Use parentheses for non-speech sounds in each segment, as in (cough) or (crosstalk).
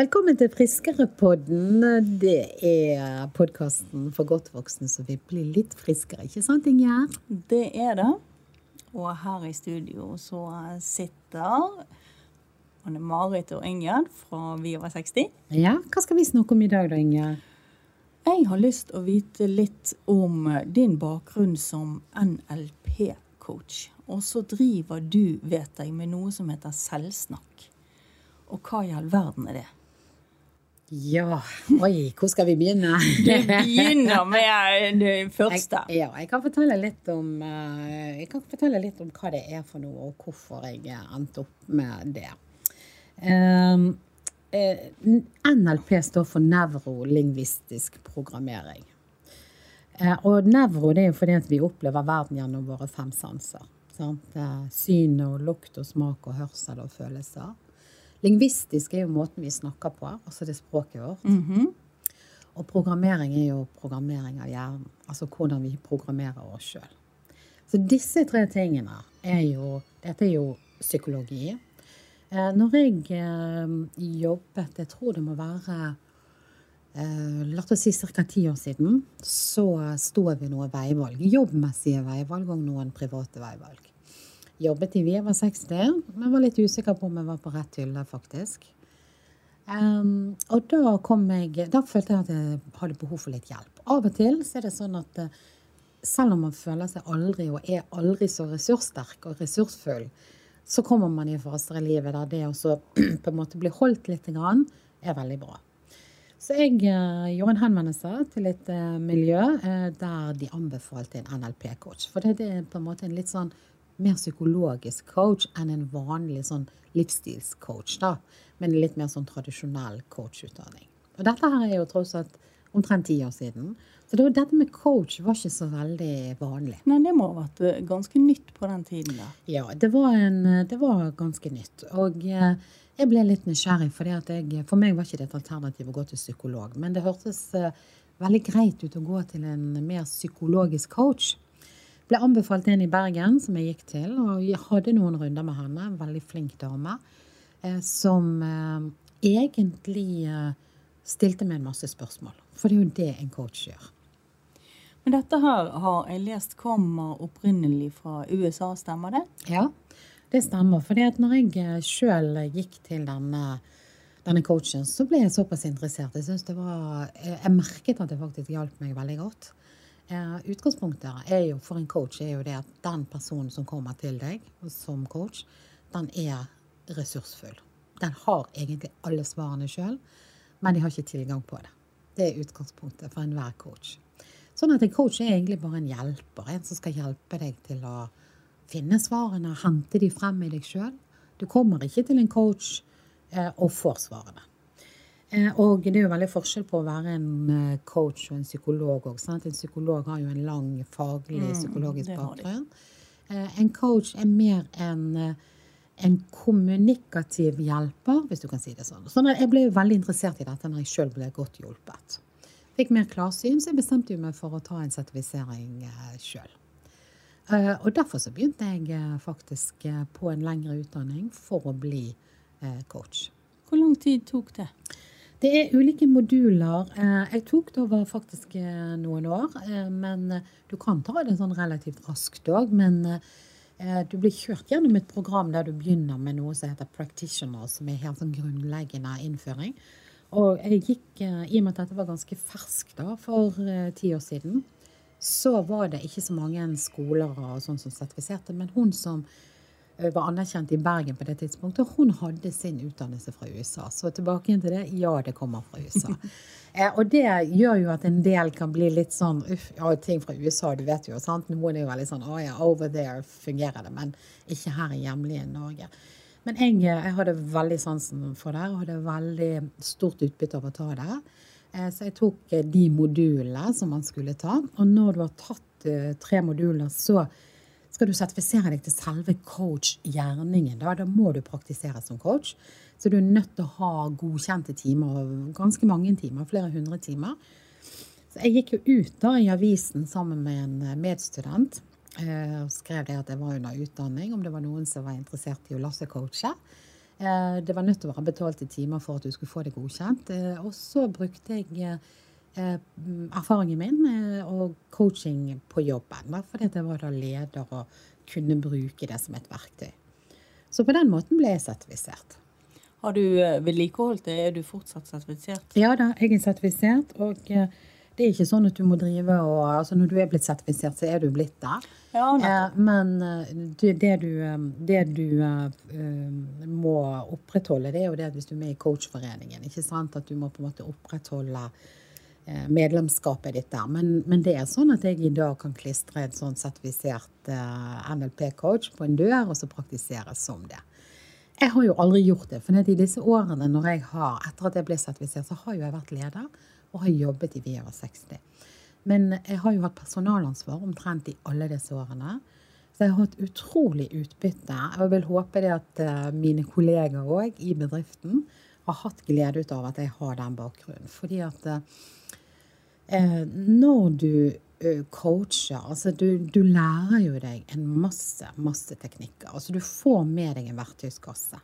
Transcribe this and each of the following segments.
Velkommen til Friskerepodden. Det er podkasten for godt voksne så vi blir litt friskere, ikke sant Ingjerd? Det er det. Og her i studio så sitter Anne Marit og Ingjerd fra Vi over 60. Ja, Hva skal vi snakke om i dag da, Ingjerd? Jeg har lyst til å vite litt om din bakgrunn som NLP-coach. Og så driver du, vet jeg, med noe som heter selvsnakk. Og hva i all verden er det? Ja, oi, hvor skal vi begynne? Du begynner med det første. Jeg, ja, jeg kan, om, eh, jeg kan fortelle litt om hva det er for noe, og hvorfor jeg endte opp med det. Um, eh, NLP står for nevrolingvistisk programmering. Eh, og nevro det er jo fordi at vi opplever verden gjennom våre fem sanser. Sant? Syn og lukt og smak og hørsel og følelser. Lingvistisk er jo måten vi snakker på, altså det språket vårt. Mm -hmm. Og programmering er jo programmering av hjernen. Altså hvordan vi programmerer oss sjøl. Så disse tre tingene er jo Dette er jo psykologi. Eh, når jeg eh, jobbet Jeg tror det må være eh, La oss si ca. ti år siden. Så sto jeg ved noen veivalg. Jobbmessige veivalg og noen private veivalg jobbet i Vi var 60, men var litt usikker på om jeg var på rett hylle, faktisk. Um, og da kom jeg Da følte jeg at jeg hadde behov for litt hjelp. Av og til så er det sånn at uh, selv om man føler seg aldri og er aldri så ressurssterk og ressursfull, så kommer man i faser i livet der det å (clears throat) på en måte bli holdt litt grann, er veldig bra. Så jeg uh, gjorde en henvendelse til et uh, miljø der de anbefalte en NLP-coach. For det, det er på en måte en litt sånn mer psykologisk coach enn en vanlig sånn livsstilscoach, da. Men litt mer sånn tradisjonell coachutdanning. Og dette her er jo tross alt omtrent ti år siden. Så det dette med coach var ikke så veldig vanlig. Nei, det må ha vært eh, ganske nytt på den tiden da. Ja, det var, en, det var ganske nytt. Og eh, jeg ble litt nysgjerrig, for for meg var ikke det et alternativ å gå til psykolog. Men det hørtes eh, veldig greit ut å gå til en mer psykologisk coach. Ble anbefalt en i Bergen som jeg gikk til, og jeg hadde noen runder med henne. En veldig flink dame. Eh, som eh, egentlig eh, stilte meg en masse spørsmål. For det er jo det en coach gjør. Men dette her har jeg lest kommer opprinnelig fra USA, stemmer det? Ja, det stemmer. For når jeg sjøl gikk til denne, denne, coachen, så ble jeg såpass interessert. Jeg, det var, jeg merket at det faktisk hjalp meg veldig godt. Eh, utgangspunktet jo for en coach er jo det at den personen som kommer til deg som coach, den er ressursfull. Den har egentlig alle svarene sjøl, men de har ikke tilgang på det. Det er utgangspunktet for enhver coach. Sånn at en coach er egentlig bare en hjelper. En som skal hjelpe deg til å finne svarene, hente de frem i deg sjøl. Du kommer ikke til en coach eh, og får svarene. Eh, og det er jo veldig forskjell på å være en eh, coach og en psykolog òg. En psykolog har jo en lang faglig mm, psykologisk bakgrunn. Eh, en coach er mer en, en, kommunikativ hjelper, hvis du kan si det sånn. Så jeg ble jo veldig interessert i dette når jeg sjøl ble godt hjulpet. Fikk mer klarsyn, så jeg bestemte meg for å ta en sertifisering sjøl. Og derfor så begynte jeg faktisk på en lengre utdanning for å bli coach. Hvor lang tid tok det? Det er ulike moduler. Eh, jeg tok det over faktisk eh, noen år. Eh, men du kan ta det sånn relativt raskt òg. Men du blir kjørt gjennom et program der du begynner med noe som heter practitioner, som er helt sånn grunnleggende innføring. Og jeg gikk, i og med at dette var ganske ferskt for ti år siden, så var det ikke så mange skoler og sånn som sertifiserte. Men hun som var anerkjent i Bergen på det tidspunktet. Hun hadde sin utdannelse fra USA. Så tilbake til det. Ja, det kommer fra USA. (laughs) eh, og det gjør jo at en del kan bli litt sånn uff, ja, ting fra USA, du vet jo. sant? Noen er jo veldig sånn å ja, over there fungerer det, men ikke her i hjemlige Norge. Men jeg, eh, jeg, hadde veldig sansen for det, og hadde veldig stort utbytte av å ta det. Eh, så jeg tok eh, de modulene som man skulle ta. Og når du har tatt eh, tre moduler, så skal du sertifisere deg til selve coach-gjerningen, da, da må du praktisere som coach. Så du er nødt til å ha godkjente timer, ganske mange timer, flere hundre timer. Så jeg gikk jo ut da i avisen sammen med en eh, medstudent eh, og skrev det at jeg var under utdanning, om det var noen som var interessert i å la seg coache. Eh, det var nødt til å være i timer for at du skulle få det godkjent. Og så brukte jeg erfaringen min og coaching på jobben. Fordi jeg var da leder og kunne bruke det som et verktøy. Så på den måten ble jeg sertifisert. Har du vedlikeholdt det? Er du fortsatt sertifisert? Ja da, jeg er sertifisert. Og det er ikke sånn at du må drive og altså Når du er blitt sertifisert, så er du blitt der. Ja, eh, men det, det du, det du uh, må opprettholde, det er jo det at hvis du er med i coachforeningen, ikke sant, at du må på en måte opprettholde medlemskapet ditt der. Men, men, det er sånn at jeg i dag kan klistre en sånn sertifisert uh, NLP-coach på en dør, og så praktisere som det. Jeg har jo aldri gjort det. For i disse årene når jeg har, etter at jeg ble sertifisert, så har jo jeg vært leder og har jobbet i Vi over 60. Men jeg har jo hatt personalansvar omtrent i alle disse årene. Så jeg har hatt utrolig utbytte. Og vil håpe det at uh, mine kolleger òg i bedriften har hatt glede ut av at jeg har den bakgrunnen. Fordi at uh, når du eh, coacher altså du, du, lærer jo deg en masse, masse teknikker. Altså du får med deg en verktøyskasse.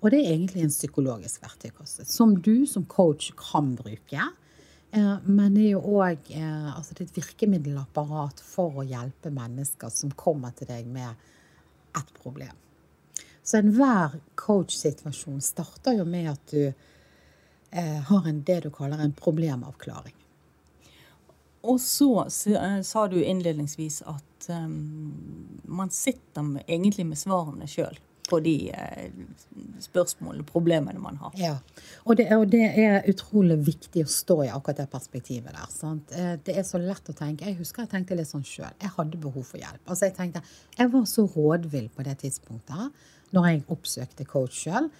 Og det er egentlig en psykologisk verktøykasse som du som coach kan bruke. Eh, men det er jo òg eh, altså et virkemiddelapparat for å hjelpe mennesker som kommer til deg med et problem. Så enhver coach-situasjon starter jo med at du eh, har en, det du kaller en problemavklaring. Og så sa du innledningsvis at um, man sitter med, egentlig med svarene sjøl på de eh, spørsmålene, problemene man har. Ja, og det, og det, er utrolig viktig å stå i akkurat det perspektivet der. Sant? Eh, det er så lett å tenke. Jeg husker jeg tenkte litt sånn sjøl. Jeg hadde behov for hjelp. Altså Jeg tenkte, jeg var så rådvill på det tidspunktet når jeg oppsøkte coach sjøl.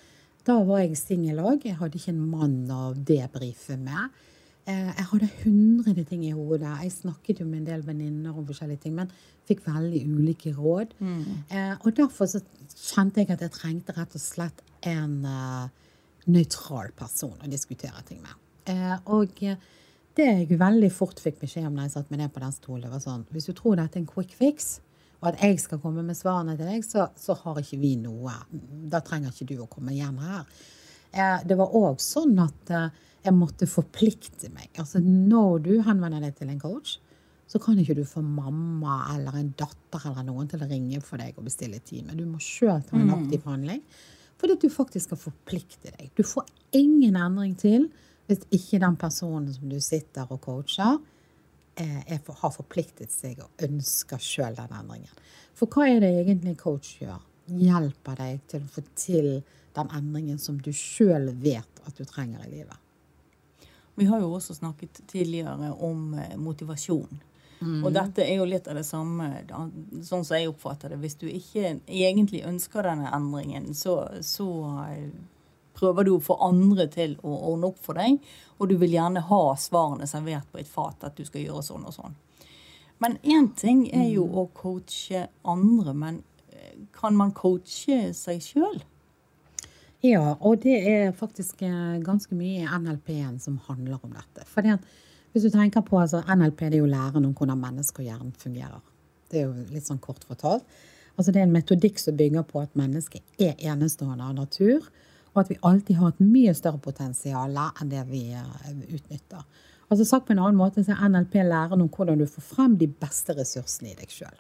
Da var jeg singel òg. Jeg hadde ikke en mann å debrife med. Eh, jeg hadde hundre ting i hodet. Jeg snakket jo med en del venninner om forskjellige ting, men fikk veldig ulike råd. Mm. Eh, og derfor så kjente jeg at jeg trengte rett og slett en uh, nøytral person å diskutere ting med. og det jeg veldig fort fikk beskjed om når jeg satt meg ned på den stolen, var sånn Hvis du tror dette er en quick fix, og at jeg skal komme med svarene til deg, så, så har ikke vi noe. Da trenger ikke du å komme igjen her. det var òg sånn at jeg måtte forplikte meg. Altså Når du henvender deg til en coach, så kan ikke du få mamma eller en datter eller noen til å ringe for deg og bestille time. Du må sjøl ta en mm. aktiv handling. Fordi at du faktisk skal forplikte deg. Du får ingen endring til hvis ikke den personen som du sitter og coacher, er, for, har forpliktet seg og ønsker sjøl den endringen. For hva er det egentlig coach gjør? Hjelper deg til å få til den endringen som du sjøl vet at du trenger i livet. Vi har jo også snakket tidligere om eh, motivasjon. Mm. Og dette er jo litt av det samme, sånn som jeg oppfatter det. Hvis du ikke egentlig ønsker denne endringen, så, så eh, prøver du å få andre til å ordne opp for deg. Og du vil gjerne ha svarene servert på et fat, at du skal gjøre sånn og sånn. Men én ting er jo mm. å coache andre, men eh, kan man coache seg sjøl? Ja, og det er faktisk eh, ganske mye i NLP-en som handler om dette. For hvis du tenker på altså, NLP, det er jo læren om hvordan mennesker og hjernen fungerer. Det er jo litt sånn kort fortalt. Altså, det er en metodikk som bygger på at mennesket er enestående av natur, og at vi alltid har et mye større potensial enn det vi eh, utnytter. Altså Sagt på en annen måte så er NLP læren om hvordan du får frem de beste ressursene i deg sjøl.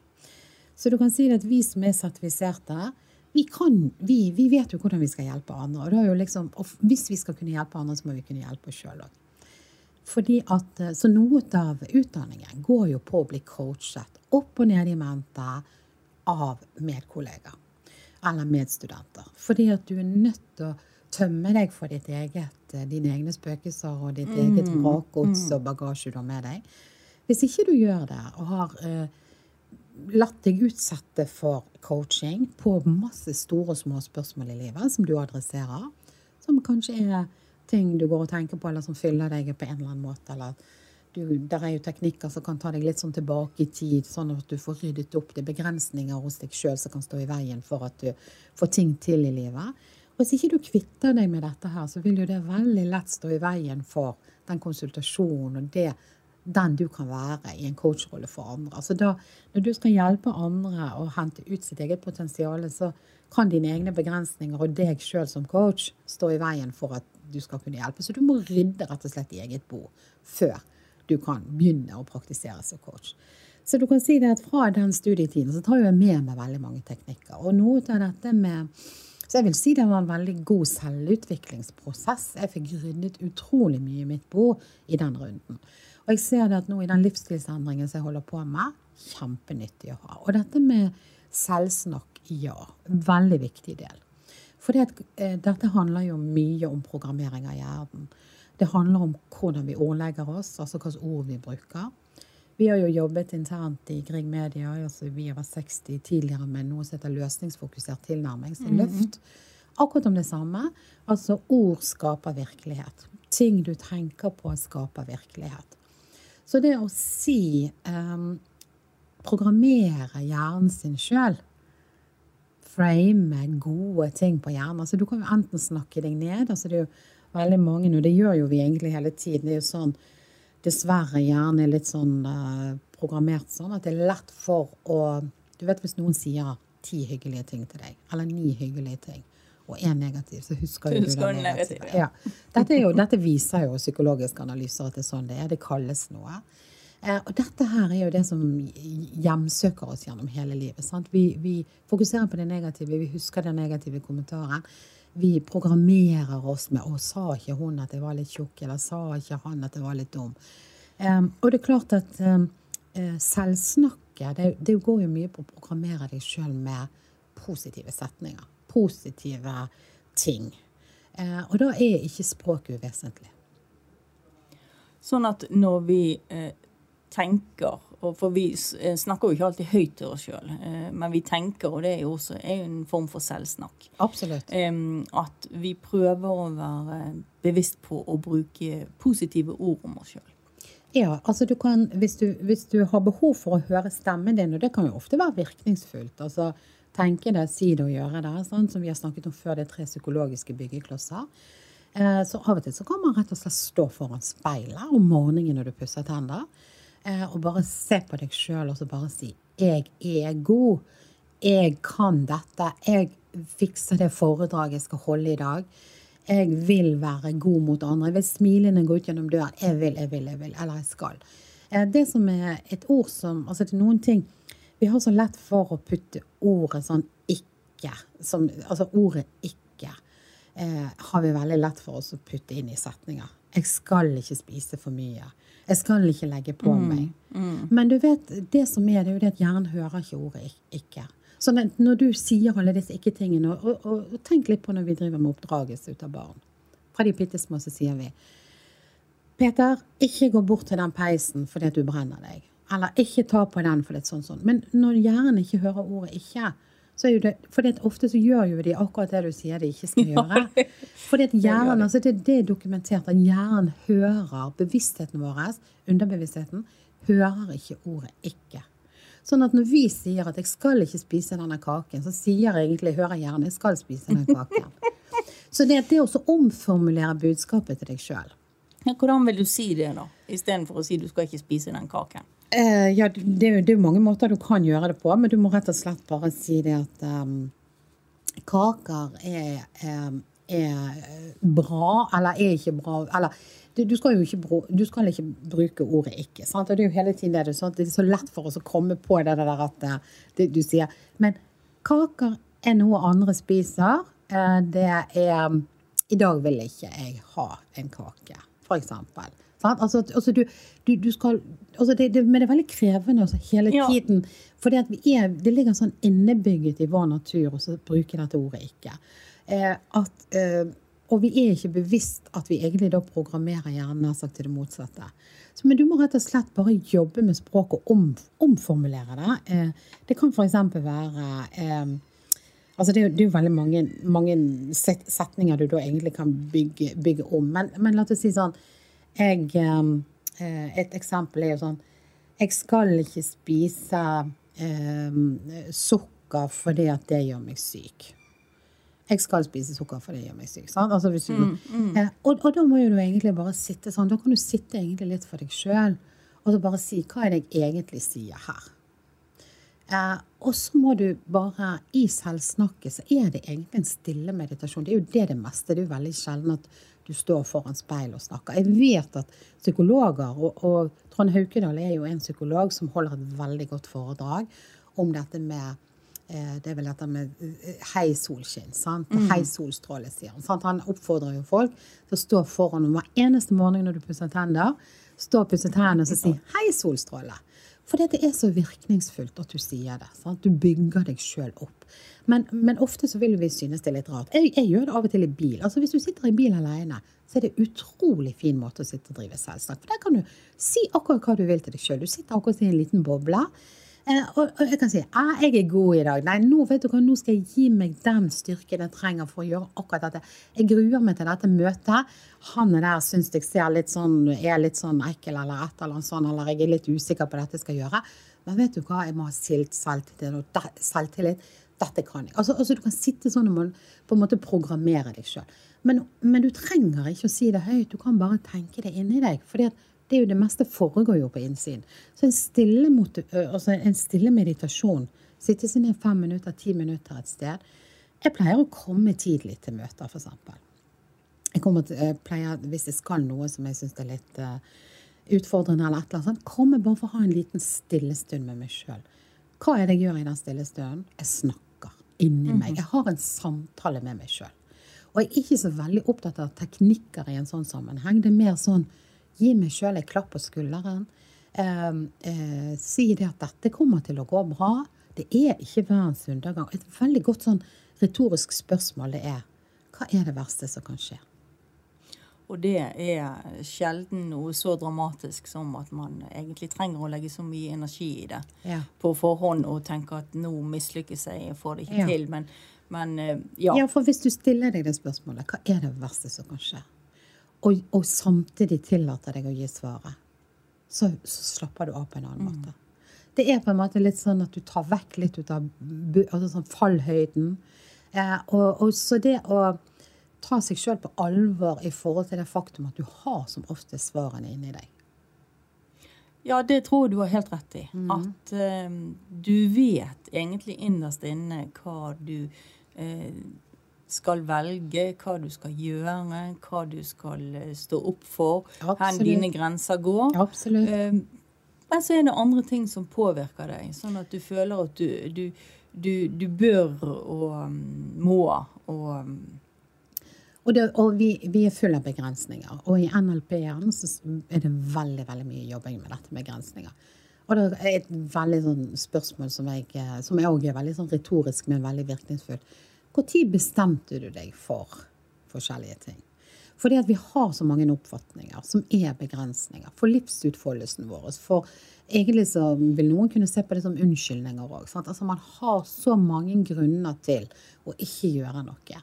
Så du kan si at vi som er sertifiserte, vi, kan, vi, vi, vet jo hvordan vi skal hjelpe andre. Og, liksom, og, hvis vi skal kunne hjelpe andre, så må vi kunne hjelpe oss sjøl òg. Eh, så noe av utdanningen går jo på å bli coachet opp og ned i mente av medkollegaer eller medstudenter. Fordi at du er nødt til å tømme deg for ditt eget, eh, dine egne spøkelser og ditt mm. eget vrakgods mm. og bagasje du har med deg. Hvis ikke du gjør det og har uh, latt deg utsette for coaching på masse store og små spørsmål i livet som du adresserer. Som kanskje er ting du går og tenker på, eller som fyller deg på en eller annen måte. eller du, der er jo teknikker som kan ta deg litt sånn tilbake i tid, sånn at du får ryddet opp. Det er begrensninger hos deg sjøl som kan stå i veien for at du får ting til i livet. Og hvis ikke du kvitter deg med dette her, så vil jo det veldig lett stå i veien for den konsultasjonen og det den du kan være i en coachrolle for andre. Altså da, når du skal hjelpe andre å hente ut sitt eget potensial, så kan dine egne begrensninger og deg sjøl som coach stå i veien for at du skal kunne hjelpe. Så du må rydde rett og slett i eget bo før du kan begynne å praktisere som coach. Så du kan si det at fra den studietiden så tar jeg med meg veldig mange teknikker. Og noe av dette med Så jeg vil si det var en veldig god selvutviklingsprosess. Jeg fikk ryddet utrolig mye i mitt bo i den runden. Og jeg ser det at nå i den livsstilsendringen som jeg holder på med, kjempenyttig å ha. Og dette med selvsnakk, ja. Veldig viktig del. For det, eh, dette handler jo mye om programmering av hjernen. Det handler om hvordan vi ordlegger oss, altså hvilke ord vi bruker. Vi har jo jobbet internt i Grieg Media, altså vi var 60 tidligere med noe som heter løsningsfokusert tilnærming, så løft. Akkurat om det samme. Altså ord skaper virkelighet. Ting du tenker på, skaper virkelighet. Så det å si um, Programmere hjernen sin sjøl. Frame gode ting på hjernen. Altså, du kan jo enten snakke deg ned. altså det er jo veldig mange, og det gjør jo vi egentlig hele tiden. Det er jo sånn dessverre gjerne litt sånn uh, programmert sånn at det er lett for å Du vet hvis noen sier ti hyggelige ting til deg, eller ni hyggelige ting, og er negativ, så husker du, husker du den negative. Ja. Dette, jo, dette, viser jo psykologiske analyser at det er sånn det er. Det kalles noe. Eh, og dette her er jo det som hjemsøker oss gjennom hele livet. Vi, vi, fokuserer på det negative, vi husker den negative kommentaren vi programmerer oss med 'Å, sa ikke hun at jeg var litt tjukk?' Eller 'sa ikke han at jeg var litt dum?' Um, og det er klart at um, selvsnakket det, det, går jo mye på å programmere deg sjøl med positive setninger. Positive ting. Uh, og da er ikke språket uvesentlig. Sånn at når vi uh, tenker for vi eh, snakker jo ikke alltid høyt til oss sjøl, eh, men vi tenker, og det er jo også er en form for selvsnakk. Absolutt. At vi prøver å være bevisst på å bruke positive ord om oss sjøl. Ja, altså du kan, hvis du, hvis du, har behov for å høre stemmen din, og det kan jo ofte være virkningsfullt altså Tenke det, si det og gjøre det, sånn som vi har snakket om før, det er tre psykologiske byggeklosser. Eh, så av og til så kan man rett og slett stå foran speilet om morgenen når du pusser tenner. Eh, og bare se på deg sjøl og så bare si 'Jeg er god'. 'Jeg kan dette'. 'Jeg fikser det foredraget jeg skal holde i dag'. 'Jeg vil være god mot andre'. 'Jeg vil smilende gå ut gjennom døren'. 'Jeg vil, jeg vil, jeg vil'. Eller 'jeg skal'. Eh, det som er et ord som Altså til noen ting Vi har så lett for å putte ordet sånn 'ikke'. Som, altså ordet 'ikke' eh, har vi veldig lett for oss å putte inn i setninger. 'Jeg skal ikke spise for mye'. Jeg skal ikke legge på mm. meg. Mm. Men du vet, det som er, det er jo det at hjernen hører ikke ordet ikke. Så når du sier alle disse ikke-tingene, og, og, og, og, tenk litt på når vi driver med oppdragelse ut av barn. Fra de bitte små så sier vi Peter, ikke gå bort til den peisen fordi at du brenner deg. Eller ikke ta på den for er sånn sånn. Men når hjernen ikke hører ordet ikke, så er jo det, for ofte så gjør jo de akkurat det du sier de ikke skal gjøre. Fordi at hjernen, altså det, det, er dokumentert at hjernen hører bevisstheten vår, underbevisstheten, hører ikke ordet 'ikke'. Sånn at når vi sier at 'jeg skal ikke spise denne kaken', så sier egentlig hører hjernen 'jeg skal spise den kaken'. (laughs) Så det, det å omformulere budskapet til deg sjøl. Ja, hvordan vil du si det, da? Istedenfor å si 'du skal ikke spise den kaken'? Uh, ja, det, det er jo mange måter du kan gjøre det på, men du må rett og slett bare si det at um, kaker er, er, er, bra, eller er ikke bra Eller du, du, skal jo ikke, du skal ikke bruke ordet 'ikke'. Sant? Og det er jo hele tiden det, sånn det er så lett for oss å komme på det der at eh, det, du sier. Men kaker er noe andre spiser. Uh, det er I dag vil ikke jeg ha en kake, for eksempel. Altså, altså du, du, du, skal, altså det, det, men det er veldig krevende altså, hele ja. tiden. For det ligger sånn innebygget i vår natur å bruke dette ordet ikke. Eh, at, eh, og vi er ikke bevisst at vi egentlig da programmerer hjernen sagt til det motsatte. Så, men du må rett og slett bare jobbe med språket og om, omformulere det. Eh, det kan f.eks. være eh, Altså det, er jo, det er jo veldig mange, mange, setninger du da egentlig kan bygge, bygge om. Men, men la oss si sånn jeg eh, Et eksempel er jo sånn Jeg skal ikke spise eh, sukker fordi at det gjør meg syk. Jeg skal spise sukker fordi det gjør meg syk. Altså, du, mm, mm. Eh, og, og, da må jo du egentlig bare sitte sånn. Da kan du sitte egentlig litt for deg sjøl Og så bare si hva er det jeg egentlig sier her. Eh, og så må du bare I selvsnakket så er det egentlig en stille meditasjon. Det er jo det det meste. Det er jo veldig sjelden at du står foran speil og snakker. Jeg vet at psykologer, og, og Trond Haukedal er jo en psykolog som holder et veldig godt foredrag om dette med eh, det er vel dette med eh, hei solskinn. sant? Mm. Hei solstråle, sier han. sant? Han oppfordrer jo folk til å stå foran hver eneste morgen når du pusser tenner. Stå og pusse tennene og si hei solstråle. For det er så virkningsfullt at du sier det. sant? Du bygger deg sjøl opp. Men, men ofte så vil vi synes det er litt rart. Jeg, jeg gjør det av og til i bil. Altså Hvis du sitter i bil alene, så er det en utrolig fin måte å sitte og drive selvsnakk. For der kan du si akkurat hva du vil til deg sjøl. Du sitter akkurat i en liten boble. Eh, og, og jeg kan si ah, 'jeg er god i dag'. Nei, nå vet du hva, nå skal jeg gi meg den styrken jeg trenger for å gjøre akkurat dette. Jeg gruer meg til dette møtet. Han er der syns jeg ser litt sånn, er litt sånn ekkel eller et eller annet sånn, eller jeg er litt usikker på dette jeg skal gjøre. Men vet du hva, jeg må ha selvtillit. selvtillit. Dette kan jeg. Altså, altså Du kan sitte sånn og på en måte programmere deg sjøl. Men, men du trenger ikke å si det høyt. Du kan bare tenke det inni deg. fordi at det er jo det meste foregår jo på innsiden. Så en stille, altså en stille meditasjon, sitte seg ned fem minutter, ti minutter et sted Jeg pleier å komme tidlig til møter, f.eks. Jeg kommer til, jeg pleier, Hvis jeg skal noe som jeg syns er litt uh, utfordrende, eller et eller annet sånt, komme bare for å ha en liten stillestund med meg sjøl. Hva er det jeg gjør i den stille stunden? Jeg snakker inni meg. Jeg har en samtale med meg sjøl. Og jeg er ikke så veldig opptatt av teknikker i en sånn sammenheng. Det er mer sånn gi meg sjøl en klapp på skulderen. Eh, eh, si det at dette kommer til å gå bra. Det er ikke verdens undergang. Et veldig godt sånn retorisk spørsmål det er hva er det verste som kan skje? Og det er sjelden noe så dramatisk som at man egentlig trenger å legge så mye energi i det Ja. på forhånd og tenke at nå mislykkes jeg, jeg får det ikke Ja. til. Men, men eh, ja. Ja, for hvis du stiller deg det spørsmålet, hva er det verste som kan skje? Og, og samtidig tillater deg å gi svaret, så, så slapper du av på en annen måte. Det er på en måte litt sånn at du tar vekk litt ut av altså sånn fallhøyden. Eh, og, og så det å ta seg sjøl på alvor i forhold til det faktum at du har som oftest svarene inni deg. Ja, det tror du har helt rett i. Mm. At eh, du vet egentlig innerst inne hva du eh, skal velge, hva du skal gjøre, hva du skal eh, stå opp for, hvor dine grenser går. Absolutt. Eh, men så er det andre ting som påvirker deg, sånn at du føler at du, du, du, du bør og um, må og um, Og, det, og vi, vi er full av begrensninger. Og i NLP-en så er det veldig veldig mye jobbing med dette med begrensninger. Og det er et veldig sånn spørsmål som jeg, eh, som òg er veldig sånn retorisk, men veldig virkningsfullt. Når bestemte du deg for forskjellige ting? Fordi at vi har så mange oppfatninger som er begrensninger for livsutfoldelsen vår. For egentlig så vil noen kunne se på det som unnskyldninger òg. Altså man har så mange grunner til å ikke gjøre noe.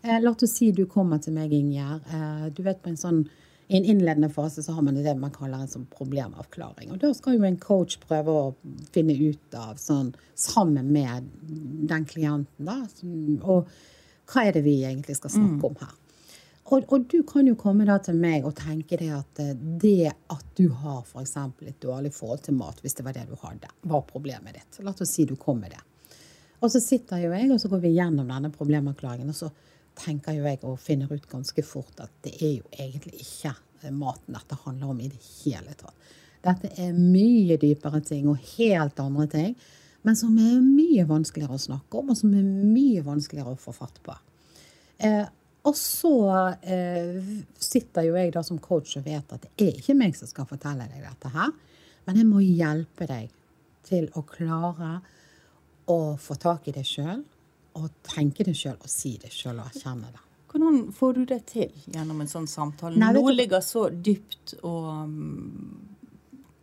Eh, la oss si du kommer til meg, Ingjerd. Eh, du vet på en sånn i en innledende fase så har man det man kaller en sånn problemavklaring. Og da skal jo en coach prøve å finne ut av, sånn, sammen med den klienten, da, og hva er det vi egentlig skal snakke om her. Og, og du kan jo komme da til meg og tenke det at eh, det at du har eksempel et dårlig forhold til mat, hvis det var det du hadde, var problemet ditt. La oss si du kom med det. Og så sitter jo jeg, og så går vi gjennom denne problemavklaringen, og så tenker jo jeg og finner ut ganske fort at det er jo egentlig ikke eh, maten dette handler om i det hele tatt. Dette er mye dypere ting og helt andre ting, men som er mye vanskeligere å snakke om, og som er mye vanskeligere å få fatt på. Eh, og så eh, sitter jo jeg da som coach og vet at det er ikke meg som skal fortelle deg dette her, men jeg må hjelpe deg til å klare å få tak i det sjøl, og tenke det sjøl og si det sjøl og erkjenne det. Hvordan får du det til gjennom en sånn samtale? Nei, Noe ligger så dypt, og um,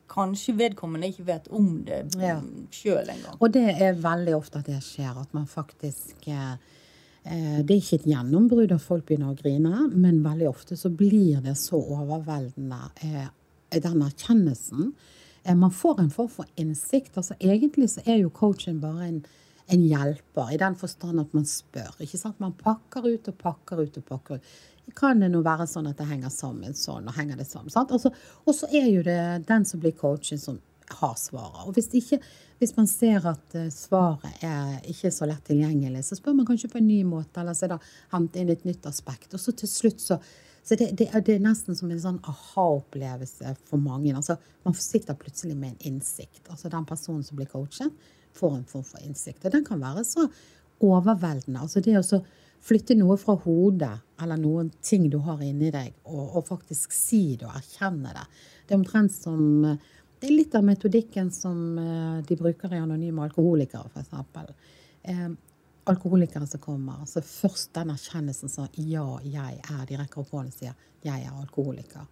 kanskje vedkommende ikke vet om det Ja. um, sjøl engang. Og det er veldig ofte at det skjer, at man faktisk eh, eh, Det er ikke et gjennombrudd at folk begynner å grine, men veldig ofte så blir det så overveldende, eh, den erkjennelsen. Eh, man får en form for innsikt. altså Egentlig så er jo coachen bare en, en hjelper, i den forstand at man spør. ikke sant? Man pakker ut og pakker ut og pakker ut. Kan det nå være sånn at det henger sammen sånn, og henger det sammen? sant? Og så- Og så er jo det den som blir coachen, som har svaret. Og hvis, ikke, hvis man ser at eh, svaret er ikke så lett tilgjengelig, så spør man kanskje på en ny måte, eller så er det hente inn et nytt aspekt. Og så til slutt så så det, det, det er nesten som en sånn aha-opplevelse for mange. Altså, man sitter plutselig med en innsikt. Altså Den personen som blir coachet, får en form for innsikt. Og den kan være så overveldende. Altså det å flytte noe fra hodet, eller noen ting du har inni deg, og, og faktisk si det og erkjenne det. Det er omtrent som eh, Det er litt av metodikken som eh, de bruker i Anonyme alkoholikere, f.eks. Eh, alkoholikere som kommer. altså Først den erkjennelsen som ja, jeg er. De rekker opp hånden og sier jeg er alkoholiker.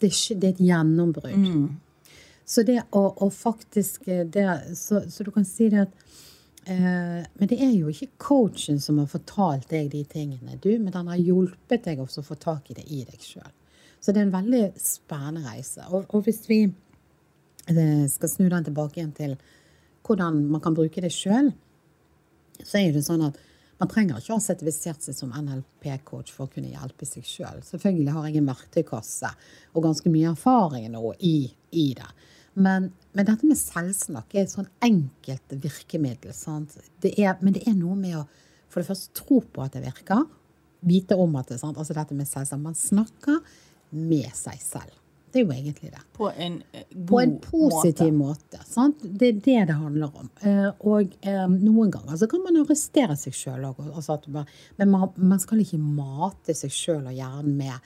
Det er, et gjennombrudd. Så det å, å faktisk eh, det, så, så du kan si det at eh, Men det er jo ikke coachen som har fortalt deg de tingene, du, men den har hjulpet deg også å få tak i det i deg sjøl. Så det er en veldig spennende reise. Og, og hvis vi eh, skal snu den tilbake igjen til hvordan man kan bruke det sjøl, så er det sånn at man trenger ikke å ha sertifisert seg som NLP-coach for å kunne hjelpe seg sjøl. Selvfølgelig har jeg en verktøykasse og ganske mye erfaring nå i, i det. Men, men dette med selvsnakk er et sånn enkelt virkemiddel. Det er, men det er noe med å for det første tro på at det virker. Vite om at det er sant. Altså dette med selvsnakk. Man snakker med seg selv. Det er jo egentlig det På en eh, god på en positiv måte. måte. sant? Det er det det handler om. Eh, og eh, noen ganger så kan man arrestere seg sjøl òg. men man, man skal ikke mate seg sjøl og hjernen med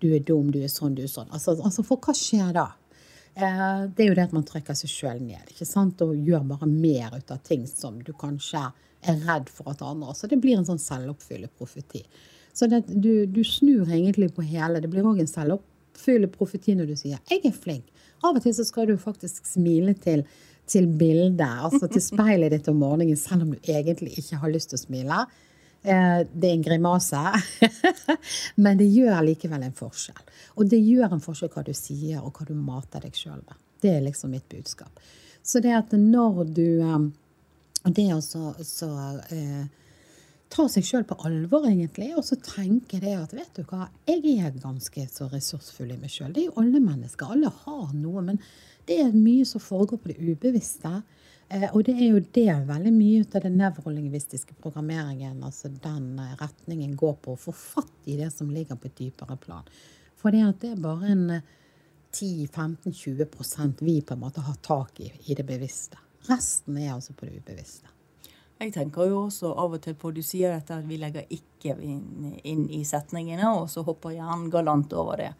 'du er dum, du er sånn, du er sånn'. Altså, altså For hva skjer da? Eh, det er jo det at man trekker seg sjøl ned ikke sant? og gjør bare mer ut av ting som du kanskje er redd for at andre Så det blir en sånn selvoppfyllende profeti. Så det, du, du snur egentlig på hele. Det blir òg en selvoppfyllende profeti når du sier 'jeg er flink'. Av og til så skal du faktisk smile til, til bildet, altså til speilet ditt om morgenen, selv om du egentlig ikke har lyst til å smile. Eh, Det er en grimase, (laughs) men det gjør likevel en forskjell. Og det gjør en forskjell hva du sier, og hva du mater deg sjøl med. Det er liksom mitt budskap. Så det at når du eh, Og det å så, så eh, ta seg sjøl på alvor, egentlig, og så tenke det at vet du hva, jeg er ganske så ressursfull i meg sjøl. Det er jo alle mennesker. Alle har noe. Men det er mye som foregår på det ubevisste. Eh, og det er jo det veldig mye ut av den nevrolingvistiske programmeringen, altså den eh, retningen, går på å få fatt i det som ligger på et dypere plan. For det, det er bare en eh, 10-15-20% vi på en måte har tak i i det bevisste. Resten er altså på det ubevisste. Jeg tenker jo også av og til på Du sier dette at vi legger ikke inn, inn i setningene, og så hopper hjernen galant over det.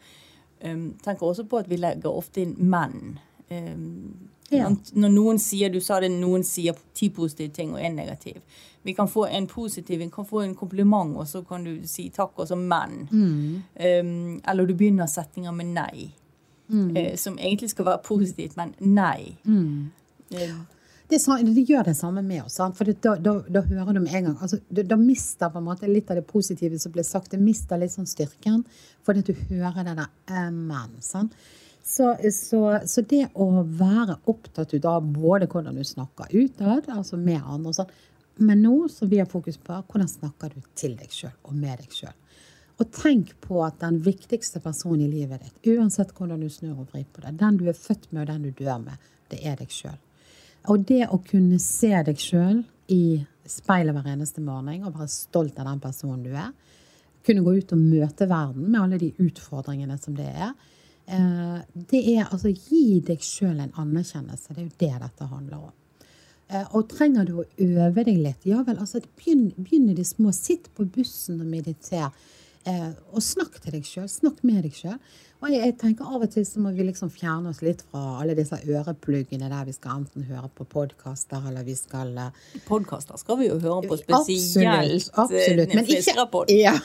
Um, tenker også på at vi legger ofte inn menn. Um, Ja. Når noen sier Du sa det, noen sier ti positive ting og én negativ. Vi kan få en positiv, vi kan få en kompliment, og så kan du si takk, og så men. Um, eller du begynner setninger med nei. eh, som egentlig skal være positivt, men nei. Det, er det gjør det samme med oss. Sant? For det, da, da, da hører du med en gang altså, da, da mister på en måte litt av det positive som ble sagt. Det mister litt sånn styrken, fordi at du hører det der eh, men. Sant? Så, så, så det å være opptatt av både hvordan du snakker utad, altså med andre, og sånn, men nå som vi har fokus på, hvordan snakker du til deg sjøl og med deg sjøl. Og tenk på at den viktigste personen i livet ditt, uansett hvordan du snur og vrir på det, den du er født med og den du dør med, det er deg sjøl. Og det å kunne se deg sjøl i speilet hver eneste morgen og være stolt av den personen du er, kunne gå ut og møte verden med alle de utfordringene som det er, det er altså gi deg sjøl en anerkjennelse. Det er jo det dette handler om. Eh, Og trenger du å øve deg litt? Ja vel, altså begynn, begynn i det små. Sitt på bussen og mediter. Eh, og snakk til deg sjøl. Snakk med deg sjøl. Og jeg, tenker av og til så må vi liksom fjerne oss litt fra alle disse ørepluggene der vi skal enten høre på podkaster eller vi skal eh, Podkaster skal vi jo høre på spesielt. Absolutt. absolutt. Men ikke (laughs) ja.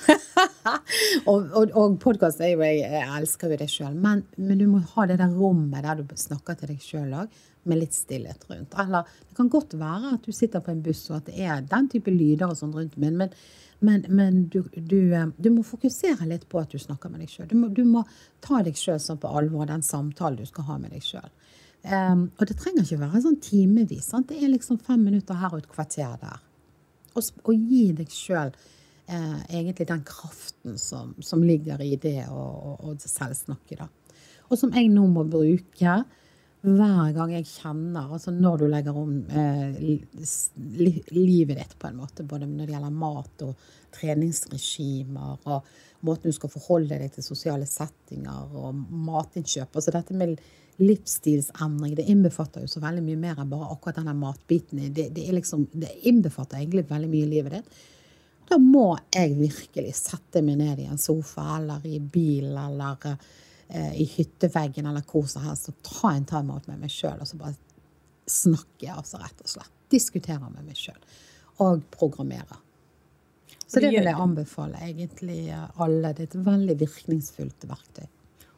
og og, og podkast er jo jeg, jeg elsker jo det sjøl, men, men du må ha det der rommet der du snakker til deg sjøl òg, med litt stillhet rundt. Eller det kan godt være at du sitter på en buss og at det er den type lyder og sånn rundt, men, men, men, men du, du, eh, du må fokusere litt på at du snakker med deg sjøl. Du, du må ta deg sjøl sånn på alvor, den samtalen du skal ha med deg sjøl. Um, og det trenger ikke være sånn timevis. Sant? Det er liksom fem minutter her og et kvarter der. Og, og gi deg sjøl eh, egentlig den kraften som, som, ligger i det å selvsnakke. Da. Og som jeg nå må bruke hver gang jeg kjenner Altså når du legger om eh, li, livet ditt på en måte, både når det gjelder mat og treningsregimer og måten du skal forholde deg til sosiale settinger og matinnkjøp. Altså dette med livsstilsendring det innbefatter jo så veldig mye mer enn bare akkurat denne matbiten. Det, det, liksom, det innbefatter egentlig veldig mye i livet ditt. Da må jeg virkelig sette meg ned i en sofa eller i bil eller eh, i hytteveggen eller hvor som helst og ta en timeout med meg sjøl og så bare snakke, altså rett og slett. Diskuterer med meg sjøl. Og programmerer. Så det vil jeg anbefale egentlig alle. Det er et veldig virkningsfullt verktøy.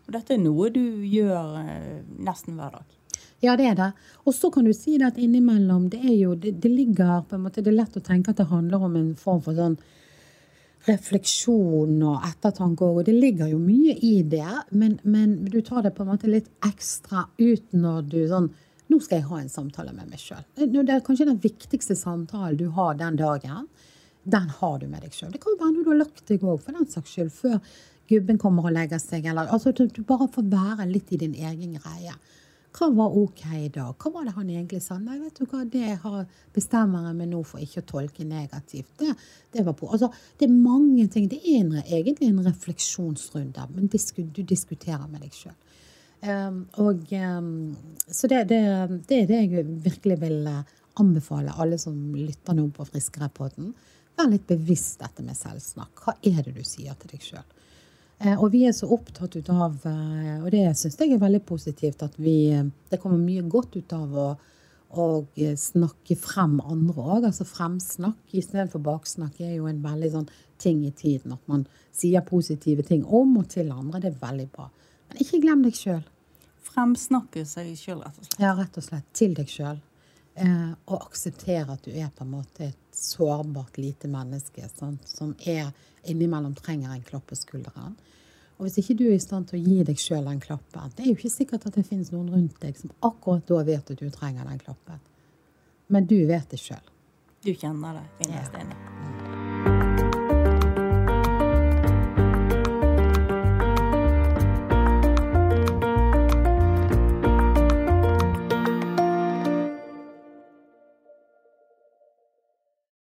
Og dette er noe du gjør eh, nesten hver dag? Ja, det er det. Og så kan du si det at innimellom det er jo det, det, ligger på en måte, Det er lett å tenke at det handler om en form for sånn refleksjon og ettertanke og det ligger jo mye i det, men, men, du tar det på en måte litt ekstra ut når du sånn Nå skal jeg ha en samtale med meg sjøl. Det er kanskje den viktigste samtalen du har den dagen den har du med deg sjøl. Det kan jo være når du har lagt deg òg, for den saks skyld. Før gubben kommer og legger seg. Eller, altså, du, bare får være litt i din egen greie. Hva var OK da? Hva var det han egentlig sa? Nei, vet du hva, det har bestemmer jeg meg nå for ikke å tolke negativt. Det, det, var på. Altså, det er mange ting. Det er en, egentlig en refleksjonsrunde, men du diskuterer med deg sjøl. Um, um, så det, det, det, er det jeg virkelig vil anbefale alle som lytter nå på Friskerepodden. Vær litt bevisst dette med selvsnakk. Hva er det du sier til deg sjøl? Eh, og vi er så opptatt ut av, eh, og det syns jeg er veldig positivt, at vi, eh, det kommer mye godt ut av å, å snakke frem andre òg. Altså fremsnakk istedenfor baksnakk er jo en veldig sånn ting i tiden. At man sier positive ting om og til andre. Det er veldig bra. Men ikke glem deg sjøl. Fremsnakke seg sjøl, rett og slett. Ja, rett og slett. Til deg sjøl. Eh, og akseptere at du er på en måte et sårbart lite menneske sant? som er innimellom trenger en klapp på skulderen. Og hvis ikke du er i stand til å gi deg sjøl den klappen Det er jo ikke sikkert at det finnes noen rundt deg som akkurat da vet at du trenger den klappen. Men du vet det sjøl. Du kjenner det innerst inne.